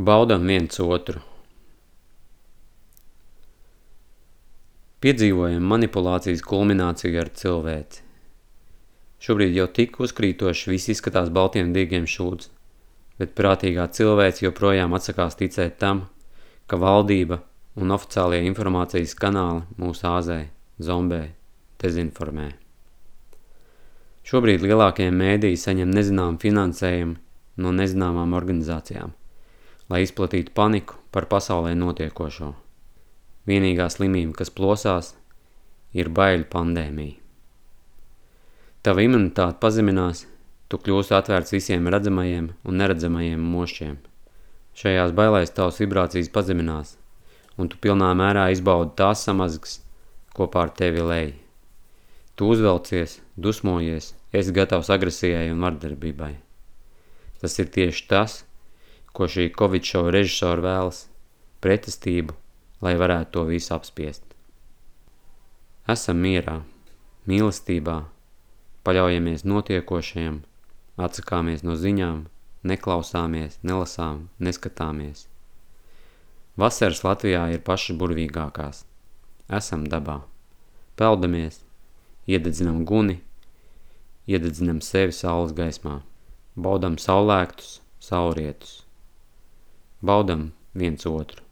Baudam viens otru. Piedzīvojam manipulācijas kulmināciju ar cilvēci. Šobrīd jau tik uzkrītoši viss izskatās baltiem dīgiem šūds, bet prātīgā cilvēks joprojām atsakās ticēt tam, ka valdība un oficiālie informācijas kanāli mūs āzē, zombē, dezinformē. Šobrīd lielākie mēdīji saņem nezinām finansējumu no nezināmām organizācijām, lai izplatītu paniku par pasaulē notiekošo. Vienīgā slimība, kas plosās, ir baiļu pandēmija. Tava imunitāte pazeminās, tu kļūsi atvērts visiem redzamajiem un neredzamajiem mošķiem. Šajās bailēs tavas vibrācijas pazeminās, un tu pilnā mērā izbaudi tās samazgas, ko pār tevi lej. Tu uzvelcies, dusmojies, esi gatavs agresijai un vardarbībai. Tas ir tieši tas, ko šī Covid šova režisora vēlas – pretestību, lai varētu to visu apspiest. Esam mierā, mīlestībā, paļaujamies notiekošajam, atsakāmies no ziņām, neklausāmies, nelasām, neskatāmies. Vasaras Latvijā ir pašas burvīgākās. Esam dabā. Peldamies, iededzinam guni, iededzinam sevi saules gaismā, baudam saulēktus, saulrietus, baudam viens otru.